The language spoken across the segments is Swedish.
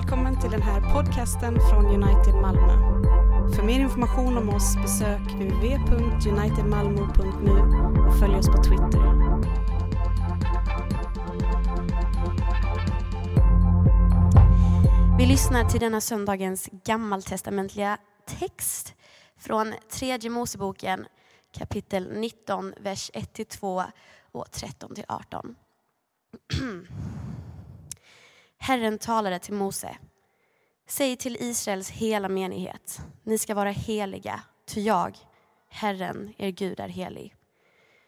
Välkommen till den här podcasten från United Malmö. För mer information om oss besök www.unitedmalmo.nu och följ oss på Twitter. Vi lyssnar till denna söndagens gammaltestamentliga text från tredje Moseboken kapitel 19, vers 1-2 och 13-18. Herren talade till Mose. Säg till Israels hela menighet, ni ska vara heliga, ty jag, Herren, er Gud, är helig.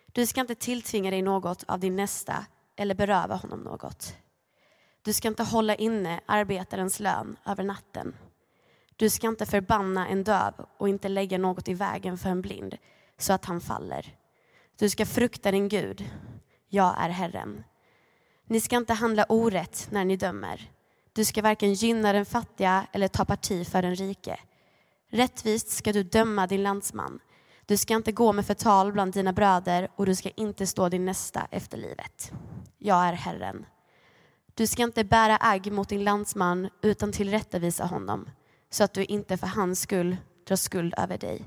Du ska inte tilltvinga dig något av din nästa eller beröva honom något. Du ska inte hålla inne arbetarens lön över natten. Du ska inte förbanna en döv och inte lägga något i vägen för en blind så att han faller. Du ska frukta din Gud. Jag är Herren. Ni ska inte handla orätt när ni dömer. Du ska varken gynna den fattiga eller ta parti för den rike. Rättvist ska du döma din landsman. Du ska inte gå med förtal bland dina bröder och du ska inte stå din nästa efter livet. Jag är Herren. Du ska inte bära agg mot din landsman utan tillrättavisa honom så att du inte för hans skull drar skuld över dig.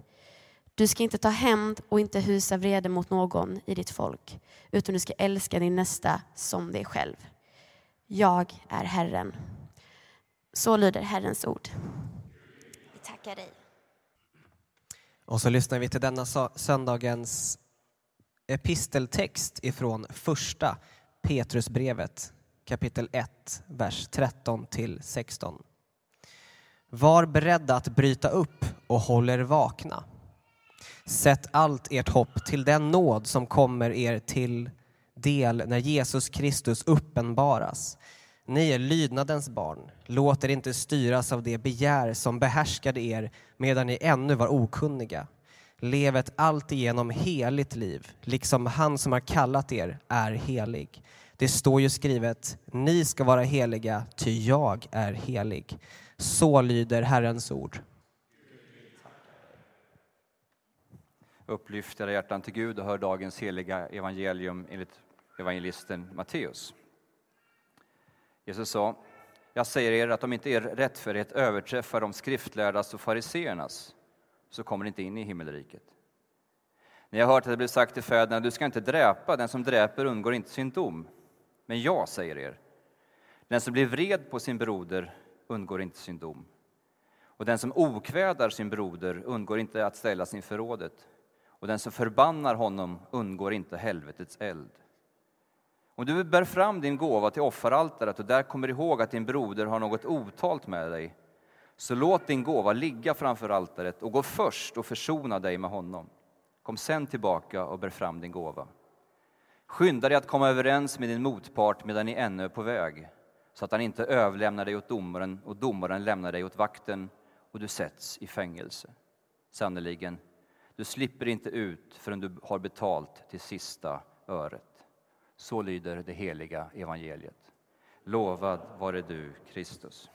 Du ska inte ta hämnd och inte hysa vrede mot någon i ditt folk, utan du ska älska din nästa som dig själv. Jag är Herren. Så lyder Herrens ord. Vi tackar dig. Och så lyssnar vi till denna söndagens episteltext ifrån första Petrusbrevet kapitel 1, vers 13 till 16. Var beredda att bryta upp och håll er vakna. Sätt allt ert hopp till den nåd som kommer er till del när Jesus Kristus uppenbaras. Ni är lydnadens barn. Låt er inte styras av det begär som behärskade er medan ni ännu var okunniga. Lev ett alltigenom heligt liv, liksom han som har kallat er är helig. Det står ju skrivet, ni ska vara heliga, ty jag är helig. Så lyder Herrens ord. Upplyft era hjärtan till Gud och hör dagens heliga evangelium enligt evangelisten Matteus. Jesus sa, jag säger er att om inte er rättfärdighet överträffar de skriftlärdas och fariseernas så kommer ni inte in i himmelriket. Ni har hört att det blev sagt till fäderna, du ska inte dräpa, den som dräper undgår inte sin dom. Men jag säger er, den som blir vred på sin broder undgår inte sin dom. Och den som okvädar sin broder undgår inte att ställas inför rådet. Och den som förbannar honom undgår inte helvetets eld. Om du bär fram din gåva till offeraltaret och där kommer ihåg att din broder har något otalt med dig, så låt din gåva ligga framför altaret och gå först och försona dig med honom. Kom sen tillbaka och bär fram din gåva. Skynda dig att komma överens med din motpart medan ni ännu är på väg, så att han inte överlämnar dig åt domaren och domaren lämnar dig åt vakten och du sätts i fängelse. Sannerligen, du slipper inte ut förrän du har betalt till sista öret. Så lyder det heliga evangeliet. Lovad vare du, Kristus.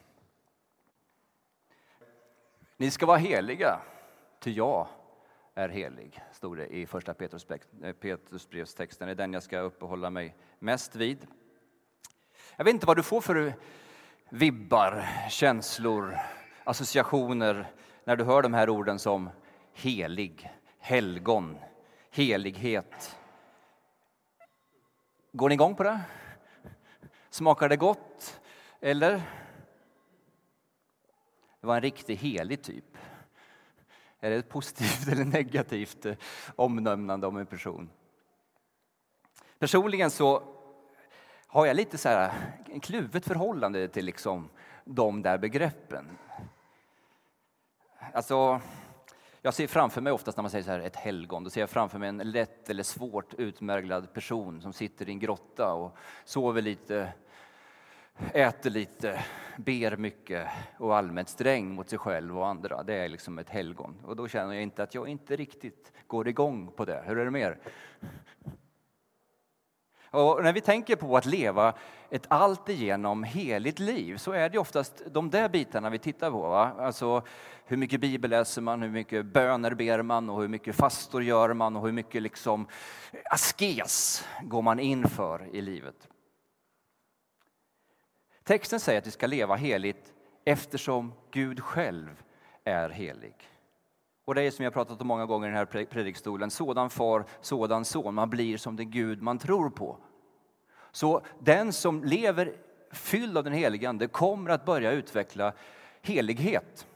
Ni ska vara heliga, ty jag är helig, stod det i första Petrusbrevstexten. Eh, det är den jag ska uppehålla mig mest vid. Jag vet inte vad du får för vibbar, känslor, associationer när du hör de här orden som helig, helgon, helighet. Går ni igång på det? Smakar det gott? Eller? Det var en riktig helig typ. Är det ett positivt eller negativt eh, omnämnande om en person? Personligen så har jag lite så här, eh, en kluvet förhållande till liksom de där begreppen. Alltså, jag ser framför mig oftast när man säger så här, ett helgon, då ser jag framför mig en lätt eller svårt utmärglad person som sitter i en grotta och sover lite, äter lite, ber mycket och allmänt sträng mot sig själv och andra. Det är liksom ett helgon. Och då känner jag inte att jag inte riktigt går igång på det. Hur är det med er? Och när vi tänker på att leva ett alltigenom heligt liv så är det oftast de där bitarna vi tittar på. Va? Alltså hur mycket bibel läser man, hur mycket böner ber man och hur mycket fastor gör man och hur mycket liksom askes går man in för i livet. Texten säger att vi ska leva heligt eftersom Gud själv är helig. Och det är som jag pratat om många gånger i den här predikstolen, sådan far, sådan son. Man blir som den Gud man tror på. Så den som lever fylld av den helige Ande kommer att börja utveckla helighet.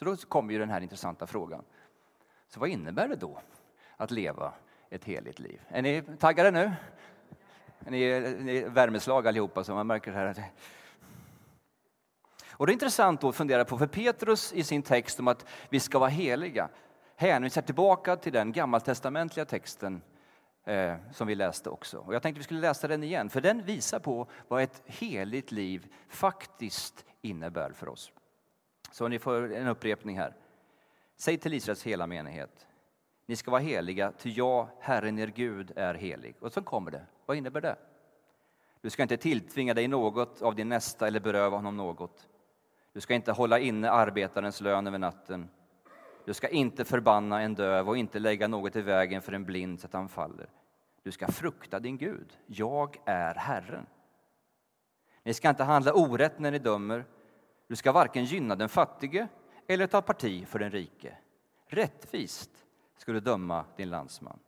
Så då kommer ju den här intressanta frågan. Så vad innebär det då att leva ett heligt liv? Är ni taggade nu? Är ni, är värmeslag allihopa så man märker det här. Och det är intressant att fundera på, för Petrus i sin text om att vi ska vara heliga hänvisar tillbaka till den gammaltestamentliga texten eh, som vi läste också. Och jag tänkte vi skulle läsa den igen, för den visar på vad ett heligt liv faktiskt innebär för oss. Så ni får en upprepning här. Säg till Israels hela menighet. Ni ska vara heliga, ty jag, Herren er Gud, är helig. Och så kommer det. Vad innebär det? Du ska inte tilltvinga dig något av din nästa eller beröva honom något. Du ska inte hålla inne arbetarens lön över natten. Du ska inte förbanna en döv och inte lägga något i vägen för en blind så att han faller. Du ska frukta din Gud. Jag är Herren. Ni ska inte handla orätt när ni dömer. Du ska varken gynna den fattige eller ta parti för den rike. Rättvist ska du döma din landsman.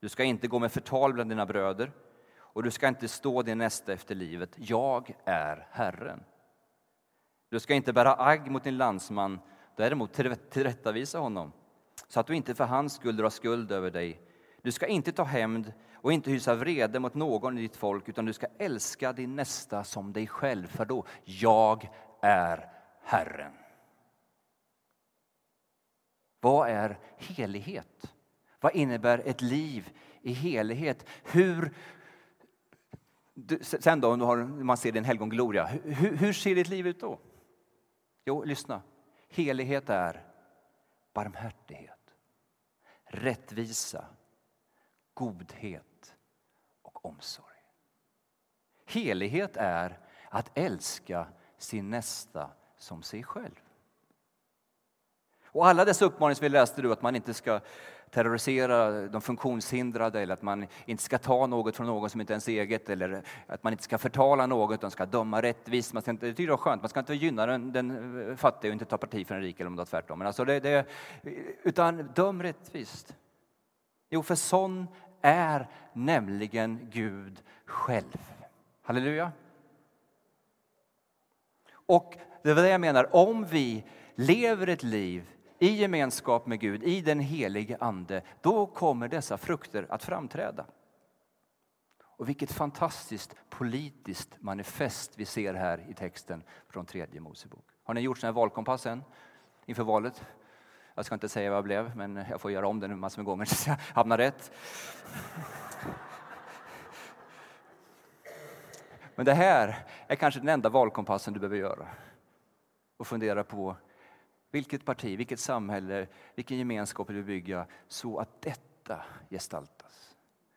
Du ska inte gå med förtal bland dina bröder och du ska inte stå din nästa efter livet. Jag är Herren. Du ska inte bära agg mot din landsman, däremot tillrättavisa honom så att du inte för hans skull drar skuld över dig. Du ska inte ta hämnd och inte hysa vrede mot någon i ditt folk utan du ska älska din nästa som dig själv, för då jag är Herren. Vad är helighet? Vad innebär ett liv i helighet? Hur, sen då, om man ser din helgongloria, hur, hur ser ditt liv ut då? Jo, lyssna. Helighet är barmhärtighet, rättvisa, godhet och omsorg. Helighet är att älska sin nästa som sig själv. Och alla dessa uppmaningar som vi läste du, att man inte ska terrorisera de funktionshindrade eller att man inte ska ta något från någon som inte är ens eget eller att man inte ska förtala något utan ska döma rättvist. Man ska inte, det tycker jag är skönt, man ska inte gynna den, den fattiga och inte ta parti för den rike eller om det är tvärtom. Men alltså det, det, utan döm rättvist. Jo, för sån är nämligen Gud själv. Halleluja. Och det var det jag menar, om vi lever ett liv i gemenskap med Gud, i den helige Ande, då kommer dessa frukter att framträda. Och vilket fantastiskt politiskt manifest vi ser här i texten från tredje Mosebok. Har ni gjort sån här valkompass än inför valet? Jag ska inte säga vad jag blev, men jag får göra om den massor med gånger tills jag hamnar rätt. Men det här är kanske den enda valkompassen du behöver göra. Och fundera på vilket parti, vilket samhälle, vilken gemenskap vill vi bygga så att detta gestaltas?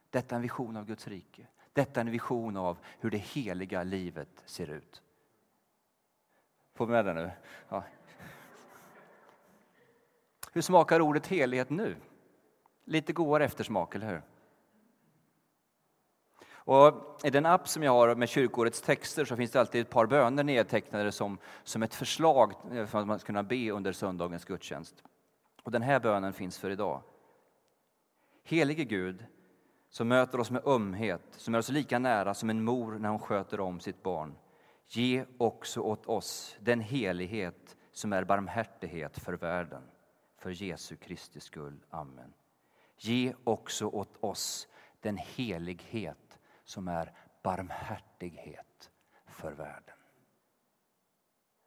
Detta är en vision av Guds rike. Detta är en vision av hur det heliga livet ser ut. Får vi med det nu? Ja. Hur smakar ordet helighet nu? Lite godare eftersmak, eller hur? Och I den app som jag har med kyrkårets texter så finns det alltid ett par böner nedtecknade som, som ett förslag eh, för att man ska kunna be under söndagens gudstjänst. Och den här bönen finns för idag. Helige Gud, som möter oss med ömhet, som är oss lika nära som en mor när hon sköter om sitt barn. Ge också åt oss den helighet som är barmhärtighet för världen. För Jesu Kristi skull. Amen. Ge också åt oss den helighet som är barmhärtighet för världen.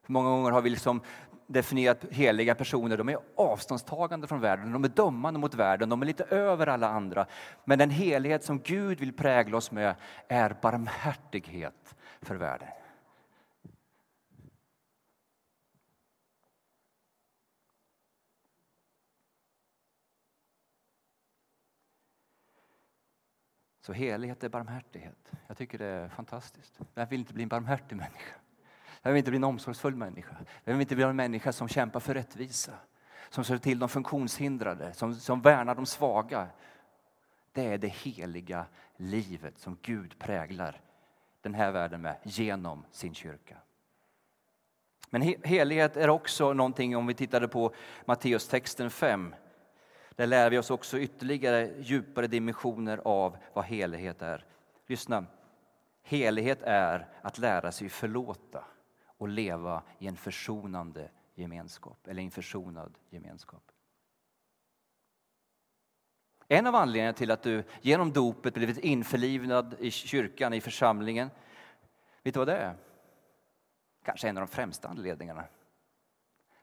Många gånger har vi liksom definierat heliga personer, de är avståndstagande från världen, de är dömande mot världen, de är lite över alla andra. Men den helighet som Gud vill prägla oss med är barmhärtighet för världen. Så helighet är barmhärtighet. Jag tycker det är fantastiskt. Vem vill inte bli en barmhärtig människa. Jag vill inte bli en omsorgsfull människa. Vem vill inte bli en människa som kämpar för rättvisa. Som ser till de funktionshindrade, som, som värnar de svaga. Det är det heliga livet som Gud präglar den här världen med genom sin kyrka. Men helighet är också någonting, om vi tittade på Matteus texten 5, där lär vi oss också ytterligare djupare dimensioner av vad helighet är. Lyssna. Helighet är att lära sig förlåta och leva i en försonande gemenskap, eller en försonad gemenskap. En av anledningarna till att du genom dopet blivit införlivad i kyrkan, i församlingen, vet du vad det är? Kanske en av de främsta anledningarna.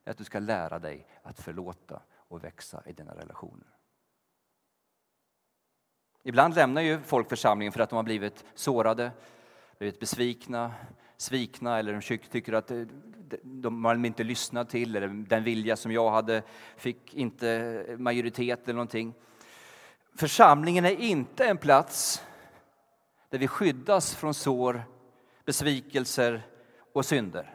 är att du ska lära dig att förlåta och växa i dina relationer. Ibland lämnar ju folk församlingen för att de har blivit sårade, blivit besvikna, svikna eller de tycker att eh, de har inte lyssnat till eller den vilja som jag hade fick inte majoritet eller någonting. Församlingen är inte en plats där vi skyddas från sår, besvikelser och synder.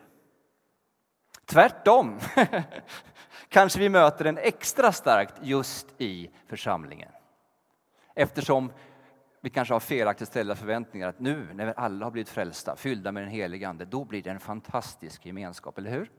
Tvärtom kanske vi möter den extra starkt just i församlingen. Eftersom vi kanske har felaktigt ställda förväntningar att nu när alla har blivit frälsta, fyllda med den helige Ande, då blir det en fantastisk gemenskap, eller hur?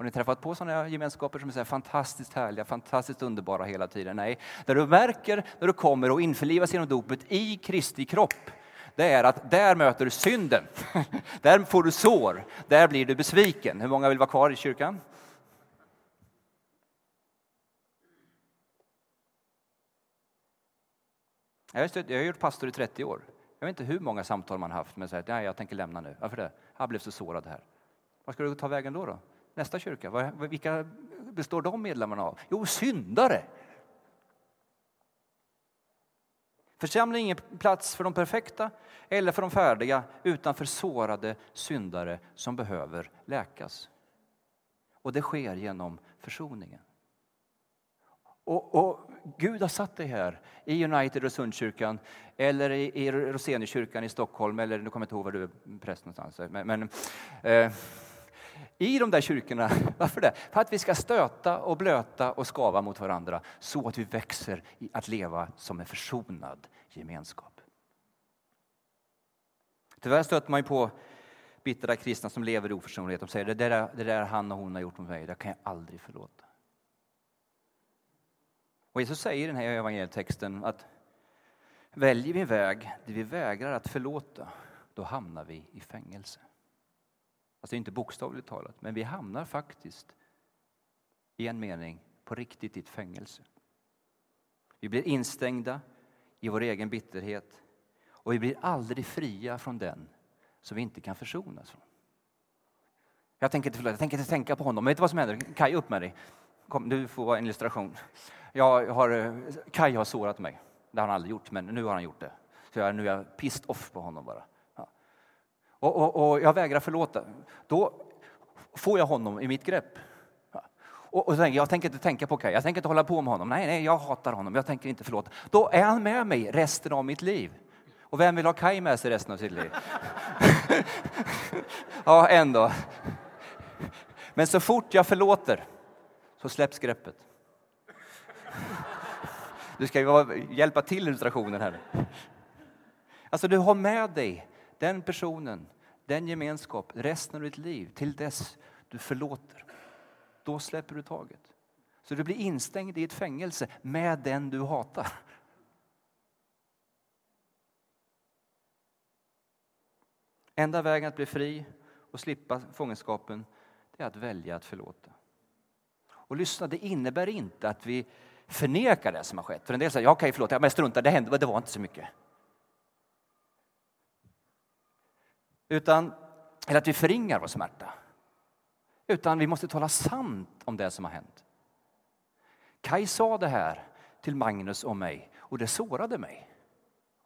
Har ni träffat på sådana gemenskaper som är så fantastiskt härliga, fantastiskt underbara hela tiden? Nej, där du märker när du kommer och införlivas genom dopet i Kristi kropp, det är att där möter du synden. där får du sår, där blir du besviken. Hur många vill vara kvar i kyrkan? Jag har gjort pastor i 30 år. Jag vet inte hur många samtal man haft med att jag tänker lämna nu. Varför det? Jag blev så sårad här. Vad ska du ta vägen då? då? Nästa kyrka, vilka består de medlemmarna av? Jo, syndare. Församlingen är ingen plats för de perfekta eller för de färdiga utan för sårade syndare som behöver läkas. Och det sker genom försoningen. Och, och, Gud har satt dig här i United Öresundskyrkan eller i, i Roseniekyrkan i Stockholm eller nu kommer jag inte ihåg var du är präst någonstans. Eh, men, men eh, i de där kyrkorna. Varför det? För att vi ska stöta och blöta och skava mot varandra så att vi växer i att leva som en försonad gemenskap. Tyvärr stöter man ju på bittra kristna som lever i oförsonlighet. De säger det där, det där han och hon har gjort mot mig, det kan jag aldrig förlåta. Och Jesus säger i den här evangelietexten att väljer vi en väg där vi vägrar att förlåta, då hamnar vi i fängelse. Alltså inte bokstavligt talat, men vi hamnar faktiskt i en mening på riktigt i ett fängelse. Vi blir instängda i vår egen bitterhet och vi blir aldrig fria från den som vi inte kan försonas från. Jag tänker inte, jag tänker inte tänka på honom, men vet du vad som händer? Kaj, upp med dig. Kom, du får vara en illustration. Jag har, Kaj har sårat mig. Det har han aldrig gjort, men nu har han gjort det. Så jag, nu är jag pissed off på honom bara och, och, och jag vägrar förlåta, då får jag honom i mitt grepp. Och, och jag tänker inte tänka på Kaj, jag tänker inte hålla på med honom. Nej, nej, jag hatar honom, jag tänker inte förlåta. Då är han med mig resten av mitt liv. Och vem vill ha Kaj med sig resten av sitt liv? ja, ändå. Men så fort jag förlåter så släpps greppet. Du ska ju hjälpa till illustrationen här. Alltså du har med dig den personen, den gemenskap, resten av ditt liv till dess du förlåter. Då släpper du taget. Så du blir instängd i ett fängelse med den du hatar. Enda vägen att bli fri och slippa fångenskapen är att välja att förlåta. Och lyssna, det innebär inte att vi förnekar det som har skett. För en del säger, ja, okej, förlåt, men strunta, det hände, det var inte så mycket. Utan, eller att vi förringar vår smärta. Utan vi måste tala sant om det som har hänt. Kaj sa det här till Magnus och mig och det sårade mig.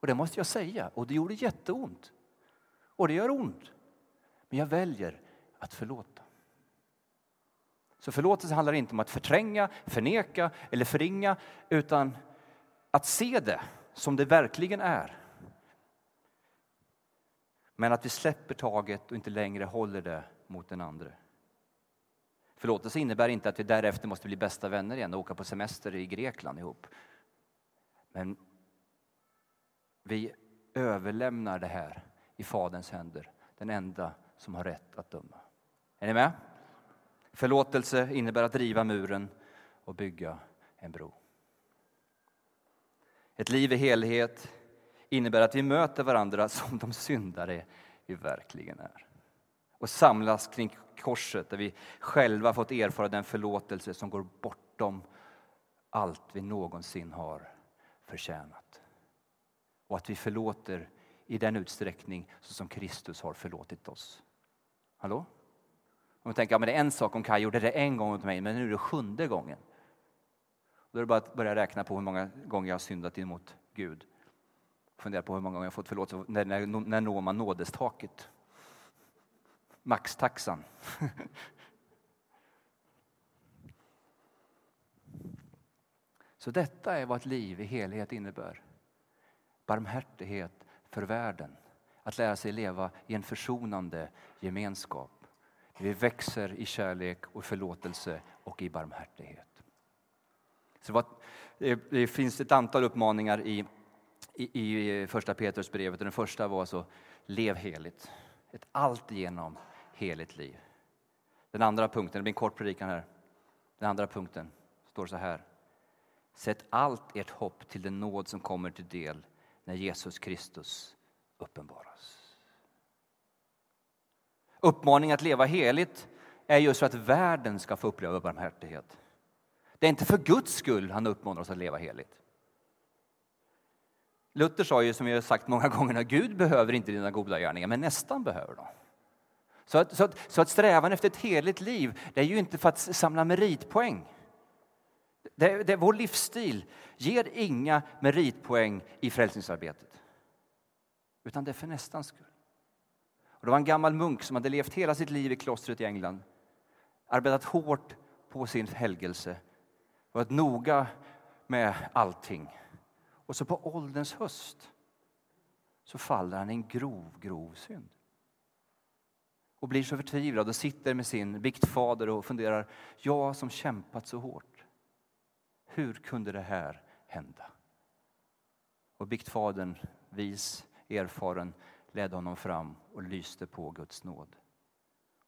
Och det måste jag säga och det gjorde jätteont. Och det gör ont. Men jag väljer att förlåta. Så förlåtelse handlar inte om att förtränga, förneka eller förringa utan att se det som det verkligen är men att vi släpper taget och inte längre håller det mot den andra. Förlåtelse innebär inte att vi därefter måste bli bästa vänner igen och åka på semester i Grekland ihop. Men vi överlämnar det här i Faderns händer, den enda som har rätt att döma. Är ni med? Förlåtelse innebär att riva muren och bygga en bro. Ett liv i helhet innebär att vi möter varandra som de syndare vi verkligen är och samlas kring korset där vi själva fått erfara den förlåtelse som går bortom allt vi någonsin har förtjänat. Och att vi förlåter i den utsträckning som Kristus har förlåtit oss. Hallå? Och man tänker, ja, men det är en sak om Kaj gjorde det en gång mot mig, men nu är det sjunde gången. Då är det bara att börja räkna på hur många gånger jag har syndat emot Gud. Fundera på hur många gånger jag fått förlåtelse. När, när, när når man nådestaket? Maxtaxan. Så detta är vad ett liv i helhet innebär. Barmhärtighet för världen. Att lära sig leva i en försonande gemenskap. Vi växer i kärlek och förlåtelse och i barmhärtighet. Så det finns ett antal uppmaningar i, i, i eh, första Petrusbrevet. Den första var så, lev heligt. Ett alltigenom heligt liv. Den andra punkten, det blir en kort predikan här. Den andra punkten står så här. Sätt allt ert hopp till den nåd som kommer till del när Jesus Kristus uppenbaras. Uppmaningen att leva heligt är just för att världen ska få uppleva barmhärtighet. Det är inte för Guds skull han uppmanar oss att leva heligt. Luther sa ju, som jag sagt många gånger, att Gud behöver inte dina goda gärningar, men nästan behöver dem. Så att, så, att, så att strävan efter ett heligt liv, det är ju inte för att samla meritpoäng. Det, det, vår livsstil ger inga meritpoäng i frälsningsarbetet. Utan det är för nästans skull. Och det var en gammal munk som hade levt hela sitt liv i klostret i England. Arbetat hårt på sin helgelse. Varit noga med allting. Och så på ålderns höst så faller han i en grov, grov synd och blir så förtvivlad och sitter med sin biktfader och funderar, jag som kämpat så hårt, hur kunde det här hända? Och biktfadern, vis, erfaren, ledde honom fram och lyste på Guds nåd.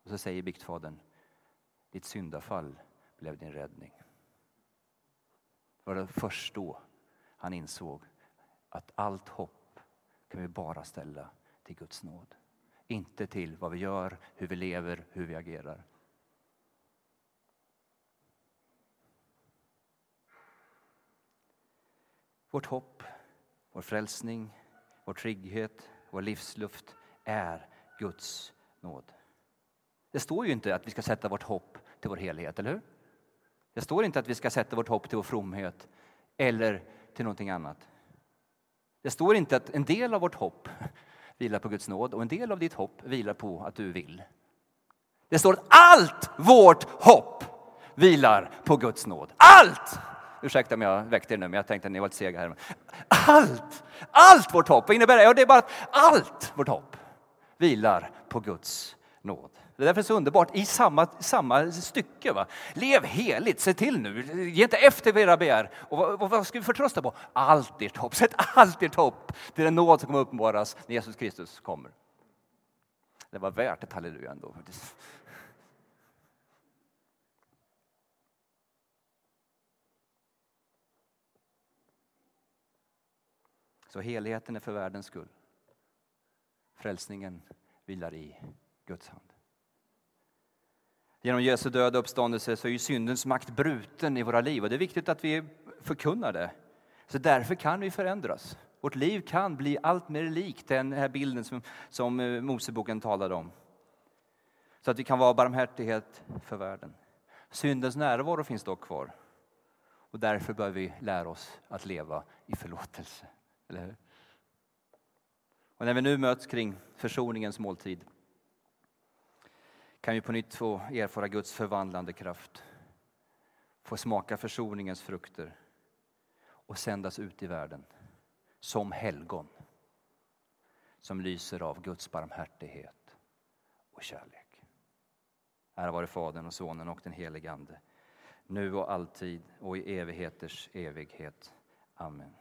Och så säger biktfadern, ditt syndafall blev din räddning. Det var först då han insåg att allt hopp kan vi bara ställa till Guds nåd inte till vad vi gör, hur vi lever, hur vi agerar. Vårt hopp, vår frälsning, vår trygghet, vår livsluft är Guds nåd. Det står ju inte att vi ska sätta vårt hopp till vår helhet, eller hur? Det står inte att vi ska sätta vårt hopp till vår fromhet eller till någonting annat. Det står inte att en del av vårt hopp vilar på Guds nåd och en del av ditt hopp vilar på att du vill. Det står att allt vårt hopp vilar på Guds nåd. Allt! Ursäkta om jag väckte er nu, men jag tänkte att ni var lite sega här. Allt! Allt vårt hopp! Vad innebär det? Ja, det är bara att allt vårt hopp vilar på Guds nåd. Det är därför det är så underbart i samma, samma stycke. Va? Lev heligt, se till nu, ge inte efter för era begär. Och vad, vad ska vi förtrösta på? Allt ert hopp, sätt allt ert hopp till den nåd som kommer uppenbaras när Jesus Kristus kommer. Det var värt ett halleluja ändå. Så helheten är för världens skull. Frälsningen vilar i Guds hand. Genom Jesu död och uppståndelse så är ju syndens makt bruten i våra liv och det är viktigt att vi förkunnar det. Så därför kan vi förändras. Vårt liv kan bli allt mer likt den här bilden som, som eh, Moseboken talade om. Så att vi kan vara barmhärtighet för världen. Syndens närvaro finns dock kvar. Och därför bör vi lära oss att leva i förlåtelse. Eller hur? Och när vi nu möts kring försoningens måltid kan vi på nytt få erfara Guds förvandlande kraft. Få smaka försoningens frukter och sändas ut i världen som helgon som lyser av Guds barmhärtighet och kärlek. Ära vare Fadern och Sonen och den helige Ande, nu och alltid och i evigheters evighet. Amen.